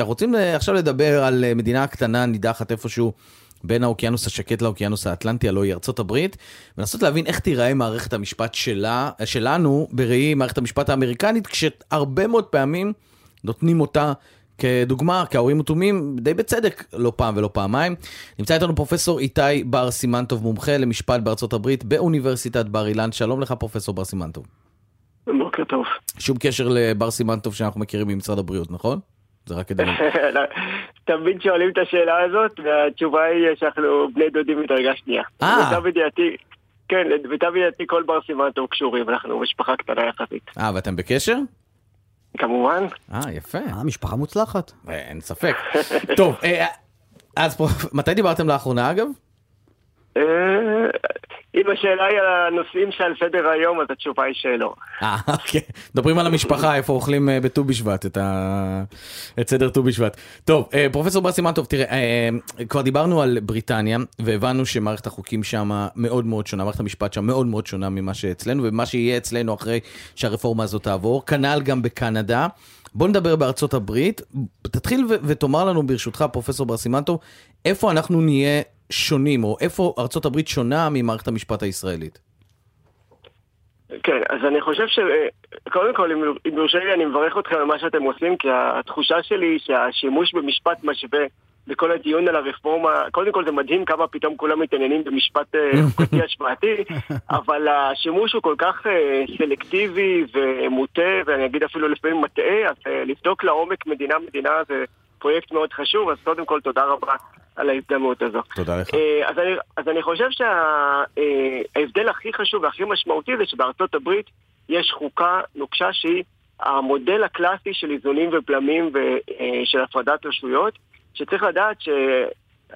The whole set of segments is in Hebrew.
אנחנו רוצים עכשיו לדבר על מדינה קטנה נידחת איפשהו בין האוקיינוס השקט לאוקיינוס האטלנטי, הלוא היא ארצות הברית, ולנסות להבין איך תיראה מערכת המשפט שלה, שלנו בראי מערכת המשפט האמריקנית, כשהרבה מאוד פעמים נותנים אותה כדוגמה, כאורים ותומים, די בצדק, לא פעם ולא פעמיים. נמצא איתנו פרופסור איתי בר סימנטוב, מומחה למשפט בארצות הברית באוניברסיטת בר אילן. שלום לך פרופסור בר סימנטוב. בוקר טוב. שום קשר לבר סימנטוב שאנחנו מכירים ממשרד הבריאות, נכון? זה רק כדי... תמיד שואלים את השאלה הזאת, והתשובה היא שאנחנו בני דודים מדרגה שנייה. אה. למיטב ידיעתי, כן, למיטב ידיעתי כל בר סימנטוב קשורים, אנחנו משפחה קטנה יחסית. אה, ואתם בקשר? כמובן. אה, יפה. אה, משפחה מוצלחת. אין ספק. טוב, אה, אז פה, מתי דיברתם לאחרונה אגב? אם השאלה היא על הנושאים שעל סדר היום, אז התשובה היא שלא. אה, אוקיי. מדברים על המשפחה, איפה אוכלים אה, בט"ו בשבט, את, ה... את סדר ט"ו בשבט. טוב, אה, פרופסור בר סימנטוב, תראה, אה, כבר דיברנו על בריטניה, והבנו שמערכת החוקים שם מאוד מאוד שונה, מערכת המשפט שם מאוד מאוד שונה ממה שאצלנו, ומה שיהיה אצלנו אחרי שהרפורמה הזאת תעבור. כנ"ל גם בקנדה. בוא נדבר בארצות הברית. תתחיל ו- ותאמר לנו ברשותך, פרופסור בר סימנטוב, איפה אנחנו נהיה שונים, או איפה ארצות הברית שונה ממערכת המשפט הישראלית? כן, אז אני חושב ש... קודם כל, אם יורשה לי, אני מברך אתכם על מה שאתם עושים, כי התחושה שלי היא שהשימוש במשפט משווה בכל הדיון על הרפורמה, קודם כל זה מדהים כמה פתאום כולם מתעניינים במשפט אה, חוקתי השוואתי, אבל השימוש הוא כל כך אה, סלקטיבי ומוטה, ואני אגיד אפילו לפעמים מטעה, אז אה, לבדוק לעומק מדינה-מדינה זה פרויקט מאוד חשוב, אז קודם כל תודה רבה על ההזדמנות הזו. תודה לך. אז אני, אז אני חושב שההבדל הכי חשוב והכי משמעותי זה שבארצות הברית יש חוקה נוקשה שהיא המודל הקלאסי של איזונים ובלמים ושל הפרדת רשויות. שצריך לדעת ש...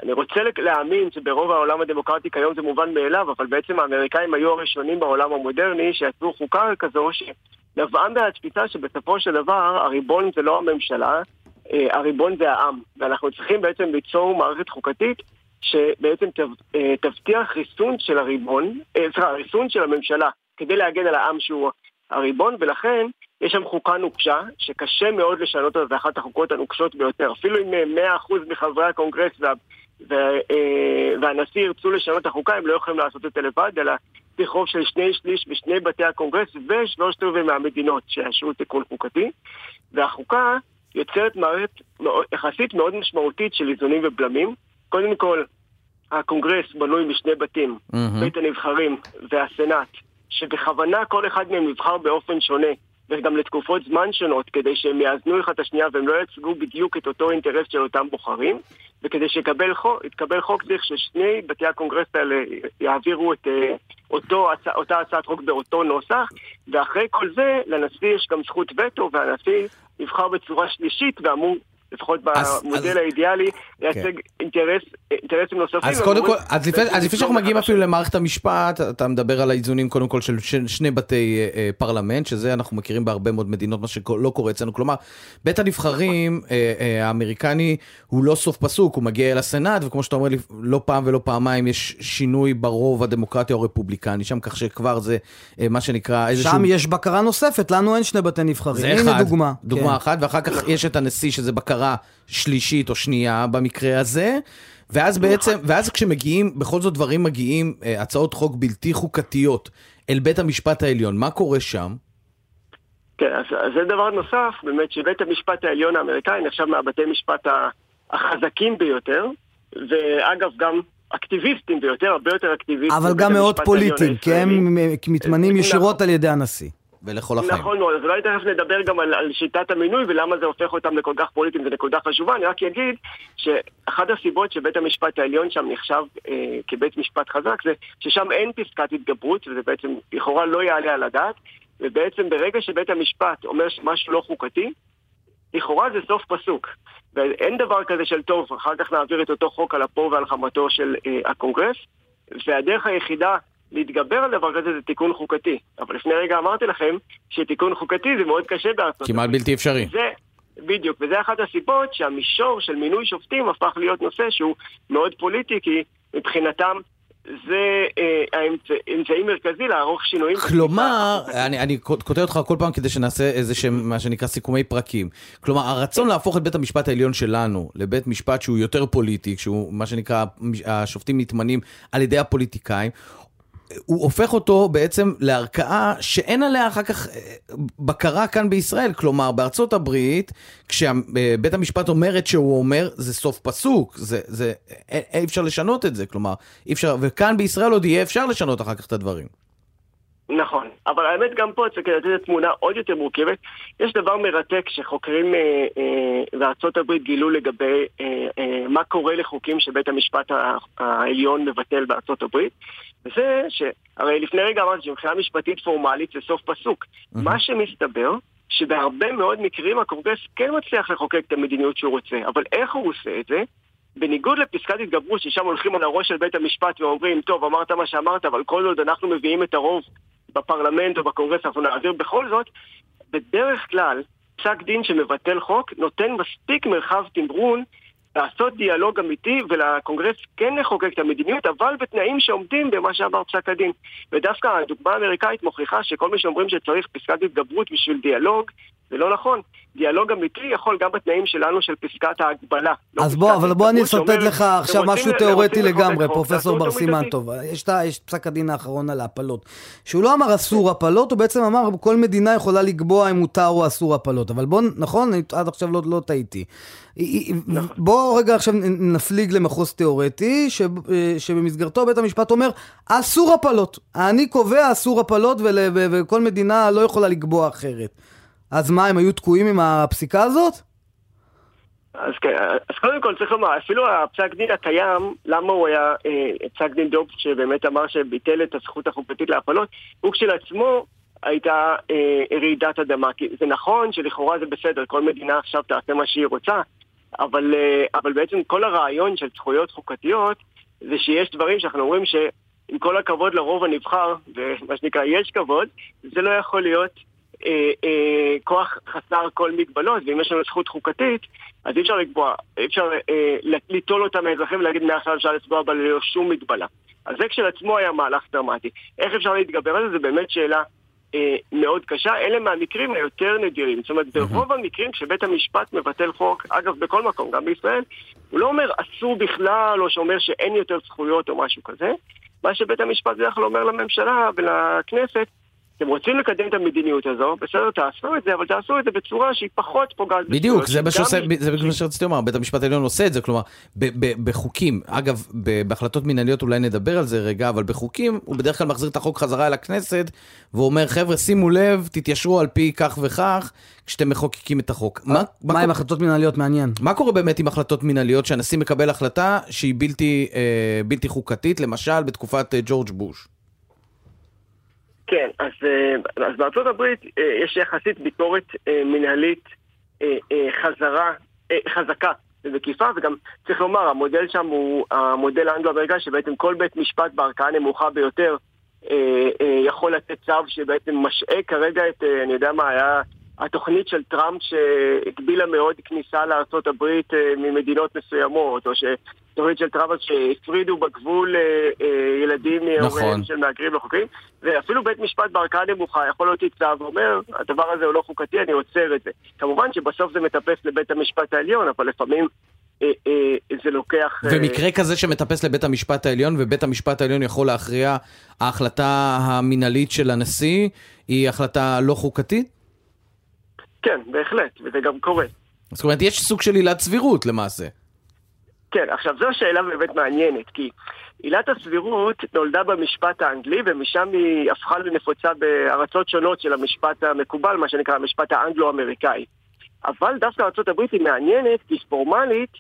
אני רוצה להאמין שברוב העולם הדמוקרטי כיום זה מובן מאליו, אבל בעצם האמריקאים היו הראשונים בעולם המודרני שיצרו חוקה כזו שנבעה מהתפיסה שבסופו של דבר הריבון זה לא הממשלה, הריבון זה העם. ואנחנו צריכים בעצם ליצור מערכת חוקתית שבעצם תבטיח ריסון של הריבון, סליחה, ריסון של הממשלה, כדי להגן על העם שהוא הריבון, ולכן יש שם חוקה נוקשה, שקשה מאוד לשנות אותה, זו אחת החוקות הנוקשות ביותר. אפילו אם 100% מחברי הקונגרס וה, וה, והנשיא ירצו לשנות את החוקה, הם לא יכולים לעשות את זה לבד, אלא לפי רוב של שני שליש בשני בתי הקונגרס ושלושת רבעי מהמדינות שיאשרו תיקון חוקתי. והחוקה יוצרת מערכת יחסית מאוד משמעותית של איזונים ובלמים. קודם כל, הקונגרס בנוי משני בתים, mm-hmm. בית הנבחרים והסנאט, שבכוונה כל אחד מהם נבחר באופן שונה. וגם לתקופות זמן שונות, כדי שהם יאזנו אחד את השנייה והם לא ייצגו בדיוק את אותו אינטרס של אותם בוחרים, וכדי שיתקבל חוק, חוק צריך ששני בתי הקונגרס האלה יעבירו את אה, אותו, אותה הצעת חוק באותו נוסח, ואחרי כל זה לנשיא יש גם זכות וטו, והנשיא נבחר בצורה שלישית ואמור לפחות במודל אז, האידיאלי, לייצג כן. אינטרס, אינטרסים נוספים. אז קודם כל, אז לפני, אז לפני שאנחנו מגיעים אפילו למערכת המשפט, אתה מדבר על האיזונים קודם כל של שני בתי אה, אה, פרלמנט, שזה אנחנו מכירים בהרבה מאוד מדינות, מה שלא קורה אצלנו. כלומר, בית הנבחרים אה, אה, האמריקני הוא לא סוף פסוק, הוא מגיע אל הסנאט, וכמו שאתה אומר, לא פעם ולא פעמיים יש שינוי ברוב הדמוקרטי או הרפובליקני שם, כך שכבר זה אה, מה שנקרא איזשהו... שם יש בקרה נוספת, לנו אין שני בתי נבחרים. זה אחד, הנה דוגמה. דוגמה כן. אחת, ואחר כך יש את הנשיא שזה בקרה. מטרה שלישית או שנייה במקרה הזה. ואז בעצם, ואז כשמגיעים, בכל זאת דברים מגיעים, אה, הצעות חוק בלתי חוקתיות אל בית המשפט העליון, מה קורה שם? כן, אז, אז זה דבר נוסף, באמת שבית המשפט העליון האמריקאי נחשב מהבתי משפט החזקים ביותר, ואגב גם אקטיביסטים ביותר, הרבה יותר אקטיביסטים. אבל גם מאוד פוליטיים, כי הם מתמנים נכון. ישירות על ידי הנשיא. ולכל החיים. נכון מאוד, אז אולי תכף נדבר גם על, על שיטת המינוי ולמה זה הופך אותם לכל כך פוליטיים, זו נקודה חשובה. אני רק אגיד שאחת הסיבות שבית המשפט העליון שם נחשב אה, כבית משפט חזק זה ששם אין פסקת התגברות, וזה בעצם לכאורה לא יעלה על הדעת, ובעצם ברגע שבית המשפט אומר שמשהו לא חוקתי, לכאורה זה סוף פסוק. ואין דבר כזה של טוב, אחר כך נעביר את אותו חוק על אפו ועל חמתו של אה, הקונגרס, והדרך היחידה להתגבר על דבר כזה זה תיקון חוקתי. אבל לפני רגע אמרתי לכם שתיקון חוקתי זה מאוד קשה בארצות כמעט בלתי אפשרי. זה, בדיוק, וזה אחת הסיבות שהמישור של מינוי שופטים הפך להיות נושא שהוא מאוד פוליטי, כי מבחינתם זה אה, האמצעי מרכזי לערוך שינויים. כלומר, אני, אני כותב אותך כל פעם כדי שנעשה איזה שהם, מה שנקרא סיכומי פרקים. כלומר, הרצון להפוך את בית המשפט העליון שלנו לבית משפט שהוא יותר פוליטי, שהוא מה שנקרא, השופטים נתמנים על ידי הפוליטיקאים, הוא הופך אותו בעצם לערכאה שאין עליה אחר כך אה, בקרה כאן בישראל. כלומר, בארצות הברית, כשבית המשפט אומר את שהוא אומר, זה סוף פסוק, זה, זה, אי אפשר לשנות את זה, כלומר, אי אפשר, וכאן בישראל עוד יהיה אפשר לשנות אחר כך את הדברים. נכון, אבל האמת גם פה צריך לתת תמונה עוד יותר מורכבת. יש דבר מרתק שחוקרים אה, אה, בארצות הברית גילו לגבי אה, אה, מה קורה לחוקים שבית המשפט העליון מבטל בארצות הברית. וזה שהרי לפני רגע אמרתי שמבחינה משפטית פורמלית זה סוף פסוק. Mm-hmm. מה שמסתבר, שבהרבה מאוד מקרים הקונגרס כן מצליח לחוקק את המדיניות שהוא רוצה, אבל איך הוא עושה את זה? בניגוד לפסקת התגברות, ששם הולכים על הראש של בית המשפט ואומרים, טוב, אמרת מה שאמרת, אבל כל עוד אנחנו מביאים את הרוב בפרלמנט או בקונגרס, אנחנו נעביר בכל זאת, בדרך כלל, פסק דין שמבטל חוק נותן מספיק מרחב תמרון לעשות דיאלוג אמיתי ולקונגרס כן לחוקק את המדיניות, אבל בתנאים שעומדים במה שאמר פסק הדין. ודווקא הדוגמה האמריקאית מוכיחה שכל מי שאומרים שצריך פסקת התגברות בשביל דיאלוג, זה לא נכון. דיאלוג אמיתי יכול גם בתנאים שלנו של פסקת ההגבלה. לא אז בוא, אבל בוא אני אסרטט לך עכשיו משהו תיאורטי לגמרי, פרופסור בר סימן טוב. יש את פסק הדין האחרון על ההפלות. שהוא לא אמר אסור הפלות, הוא בעצם אמר כל מדינה יכולה לקבוע אם מותר או אסור הפלות. אבל בוא, נכון? עד עכשיו לא, לא טעיתי. נכון. בוא רגע עכשיו נפליג למחוז תיאורטי, שבמסגרתו בית המשפט אומר, אסור הפלות. אני קובע אסור הפלות וכל מדינה לא יכולה לקבוע אחרת. אז מה, הם היו תקועים עם הפסיקה הזאת? אז כן, אז קודם כל צריך לומר, אפילו הפסק דין הקיים, למה הוא היה אה, פסק דין דוב שבאמת אמר שביטל את הזכות החוקתית להפלות, הוא כשלעצמו הייתה אה, רעידת אדמה. כי זה נכון שלכאורה זה בסדר, כל מדינה עכשיו תעשה מה שהיא רוצה, אבל, אה, אבל בעצם כל הרעיון של זכויות חוקתיות זה שיש דברים שאנחנו אומרים שעם כל הכבוד לרוב הנבחר, ומה שנקרא יש כבוד, זה לא יכול להיות אה, אה, כוח חסר כל מגבלות, ואם יש לנו זכות חוקתית, אז אי אפשר לקבוע, אי אפשר אה, ליטול אותה מהאזרחים ולהגיד מעכשיו אפשר לצבוע בה ללא שום מגבלה. אז זה כשלעצמו היה מהלך דרמטי. איך אפשר להתגבר על זה? זו באמת שאלה אה, מאוד קשה. אלה מהמקרים היותר נדירים. זאת אומרת, ברוב המקרים כשבית המשפט מבטל חוק, אגב, בכל מקום, גם בישראל, הוא לא אומר אסור בכלל, או שאומר שאין יותר זכויות או משהו כזה. מה שבית המשפט בדרך כלל אומר לממשלה ולכנסת, אתם רוצים לקדם את המדיניות הזו, בסדר, תעשו את זה, אבל תעשו את זה בצורה שהיא פחות פוגעת. בדיוק, זה מה שעושה, זה מה שרציתי לומר, בית המשפט העליון עושה את זה, כלומר, בחוקים, אגב, בהחלטות מנהליות אולי נדבר על זה רגע, אבל בחוקים, הוא בדרך כלל מחזיר את החוק חזרה אל הכנסת, ואומר, חבר'ה, שימו לב, תתיישרו על פי כך וכך, כשאתם מחוקקים את החוק. מה עם החלטות מנהליות מעניין? מה קורה באמת עם החלטות מנהליות, שהנשיא מקבל החלטה שהיא בלתי אה, חוקתית, למשל בתקופת אה, ג'ורג' בוש? כן, אז, אה, אז בארצות הברית אה, יש יחסית ביקורת אה, מנהלית חזרה, חזקה ומקיפה, וגם צריך לומר, המודל שם הוא המודל האנגלו-אמריקאי, שבעצם כל בית משפט בערכאה נמוכה ביותר יכול לתת צו שבעצם משעה כרגע את, אני יודע מה, היה התוכנית של טראמפ שהגבילה מאוד כניסה לארה"ב ממדינות מסוימות, או תוכנית של טראמפ שהפרידו בגבול אה, אה, ילדים מהוריהם נכון. של מהגרים לא חוקיים, ואפילו בית משפט בערכאה נמוכה יכול להוציא צו ואומר, הדבר הזה הוא לא חוקתי, אני עוצר את זה. כמובן שבסוף זה מטפס לבית המשפט העליון, אבל לפעמים אה, זה לוקח... ומקרה כזה שמטפס לבית המשפט העליון, ובית המשפט העליון יכול להכריע, ההחלטה המינהלית של הנשיא היא החלטה לא חוקתית? כן, בהחלט, וזה גם קורה. זאת אומרת, יש סוג של עילת סבירות למעשה. כן, עכשיו זו שאלה באמת מעניינת, כי עילת הסבירות נולדה במשפט האנגלי ומשם היא הפכה לנפוצה בארצות שונות של המשפט המקובל, מה שנקרא המשפט האנגלו-אמריקאי. אבל דווקא ארה"ב היא מעניינת כי פורמלית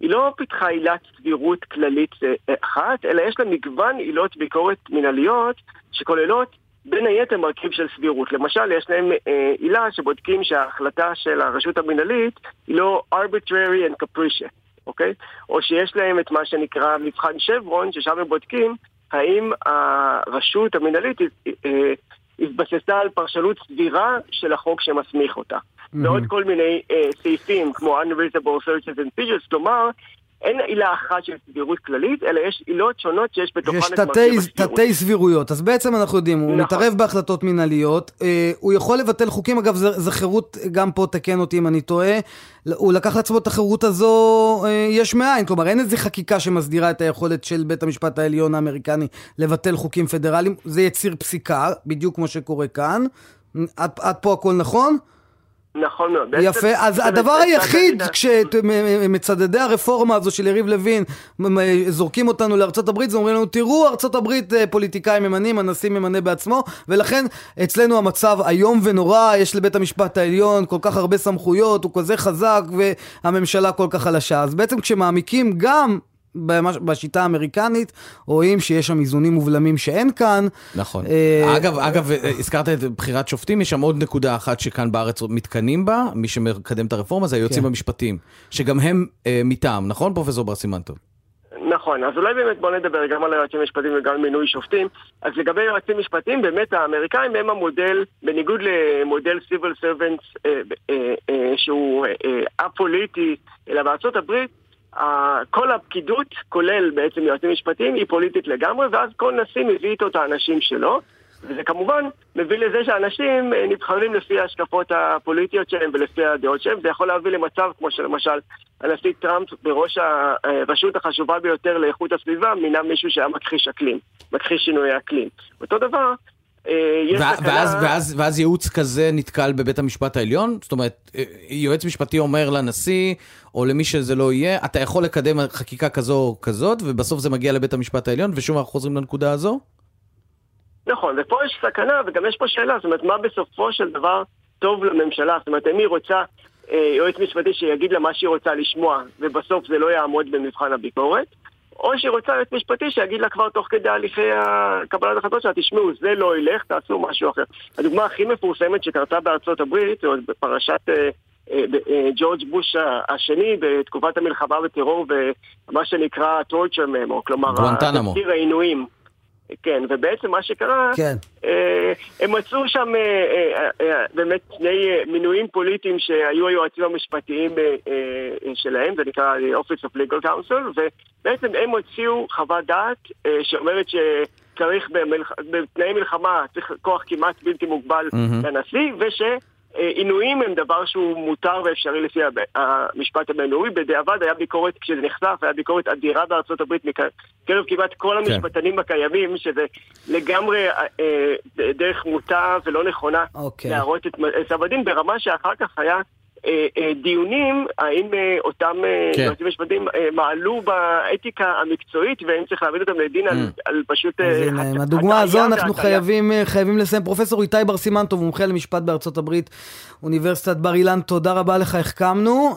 היא לא פיתחה עילת סבירות כללית אה, אחת, אלא יש לה מגוון עילות ביקורת מנהליות שכוללות בין היתר מרכיב של סבירות. למשל, יש להם אה, עילה שבודקים שההחלטה של הרשות המנהלית היא לא arbitrary and capricious. אוקיי? או שיש להם את מה שנקרא מבחן שברון, ששם הם בודקים האם הרשות המנהלית אה, התבססה על פרשנות סבירה של החוק שמסמיך אותה. Mm-hmm. ועוד כל מיני uh, סעיפים כמו unreasonable searches and features, כלומר, אין עילה אחת של סבירות כללית, אלא יש עילות שונות שיש בתוכן את מרכיב הסבירות. יש תתי סבירויות, אז בעצם אנחנו יודעים, הוא נכון. מתערב בהחלטות מנהליות, אה, הוא יכול לבטל חוקים, אגב, זה חירות, גם פה תקן אותי אם אני טועה, הוא לקח לעצמו את החירות הזו אה, יש מאין, כלומר אין איזה חקיקה שמסדירה את היכולת של בית המשפט העליון האמריקני לבטל חוקים פדרליים, זה יציר פסיקה, בדיוק כמו שקורה כאן. עד, עד פה הכל נכון? נכון מאוד. יפה, אז הדבר היחיד כשמצדדי הרפורמה הזו של יריב לוין זורקים אותנו לארצות הברית, זה אומרים לנו, תראו, ארצות הברית אה, פוליטיקאים ממנים, הנשיא ממנה בעצמו, ולכן אצלנו המצב איום ונורא, יש לבית המשפט העליון כל כך הרבה סמכויות, הוא כזה חזק, והממשלה כל כך חלשה. אז בעצם כשמעמיקים גם בשיטה האמריקנית, רואים שיש שם איזונים ובלמים שאין כאן. נכון. אה, אגב, אגב, הזכרת את בחירת שופטים, יש שם עוד נקודה אחת שכאן בארץ מתקנים בה, מי שמקדם את הרפורמה זה היועצים כן. המשפטיים, שגם הם אה, מטעם, נכון, פרופסור בר סימנטוב? נכון, אז אולי באמת בוא נדבר גם על היועצים המשפטיים וגם על מינוי שופטים. אז לגבי יועצים משפטיים, באמת האמריקאים הם המודל, בניגוד למודל סיביל סרבנטס אה, אה, אה, שהוא א-פוליטי, אלא בארצות הברית, כל הפקידות, כולל בעצם יועצים משפטיים, היא פוליטית לגמרי, ואז כל נשיא מביא איתו את האנשים שלו. וזה כמובן מביא לזה שאנשים אה, נבחרים לפי ההשקפות הפוליטיות שלהם ולפי הדעות שלהם. זה יכול להביא למצב כמו שלמשל הנשיא טראמפ בראש הרשות החשובה ביותר לאיכות הסביבה מינה מישהו שהיה מכחיש אקלים, מכחיש שינוי האקלים. אותו דבר, אה, ואז, ואז, ואז ייעוץ כזה נתקל בבית המשפט העליון? זאת אומרת, אה, יועץ משפטי אומר לנשיא, או למי שזה לא יהיה, אתה יכול לקדם חקיקה כזו או כזאת, ובסוף זה מגיע לבית המשפט העליון, ושוב אנחנו חוזרים לנקודה הזו? נכון, ופה יש סכנה, וגם יש פה שאלה, זאת אומרת, מה בסופו של דבר טוב לממשלה? זאת אומרת, אם היא רוצה אה, יועץ משפטי שיגיד לה מה שהיא רוצה לשמוע, ובסוף זה לא יעמוד במבחן הביקורת, או שהיא רוצה יועץ משפטי שיגיד לה כבר תוך כדי הליכי קבלת החלטות שלה, תשמעו, זה לא ילך, תעשו משהו אחר. הדוגמה הכי מפורסמת שקרתה בארצות הברית, עוד בפרשת אה, אה, אה, ג'ורג' בוש השני, בתקופת המלחמה בטרור, ומה שנקרא torture memo, כלומר, תזכיר העינויים. כן, ובעצם מה שקרה, כן. אה, הם מצאו שם אה, אה, אה, באמת שני אה, מינויים פוליטיים שהיו היועצים המשפטיים אה, אה, שלהם, זה נקרא Office of Legal Counsel, ובעצם הם הוציאו חוות דעת אה, שאומרת שצריך במלח... בתנאי מלחמה, צריך כוח כמעט בלתי מוגבל mm-hmm. לנשיא, וש... עינויים הם דבר שהוא מותר ואפשרי לפי המשפט הבינלאומי. בדיעבד היה ביקורת, כשזה נחשף, היה ביקורת אדירה בארצות הברית מקרב כמעט כל כן. המשפטנים כן. הקיימים, שזה לגמרי אה, אה, דרך מוטה ולא נכונה okay. אוקיי. להראות את הדין, ברמה שאחר כך היה אה, אה, דיונים האם אה, אותם כן. יועצים משפטיים מעלו באתיקה המקצועית והאם צריך להעמיד אותם לדין על, mm. על פשוט... הנה, הדוגמה הזו אנחנו חייבים, חייבים לסיים. פרופסור איתי בר סימנטוב, מומחה למשפט בארצות הברית, אוניברסיטת בר אילן, תודה רבה לך, החכמנו.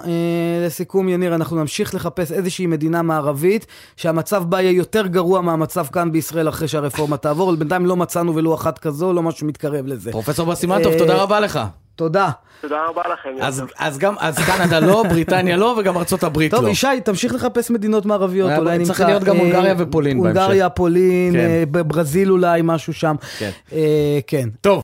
לסיכום, יניר, אנחנו נמשיך לחפש איזושהי מדינה מערבית שהמצב בה יהיה יותר גרוע מהמצב כאן בישראל אחרי שהרפורמה תעבור, אבל בינתיים לא מצאנו ולו אחת כזו, לא משהו מתקרב לזה. פרופסור בר סימנטוב, תודה רבה לך. תודה. תודה רבה לכם. אז, אז גם, אז קנדה לא, בריטניה לא, וגם ארצות הברית טוב, לא. טוב, ישי, תמשיך לחפש מדינות מערביות, אולי נמצא... צריך להיות גם אה, הונגריה ופולין בהמשך. הונגריה, פולין, כן. אה, ברזיל אולי, משהו שם. כן. אה, כן. טוב.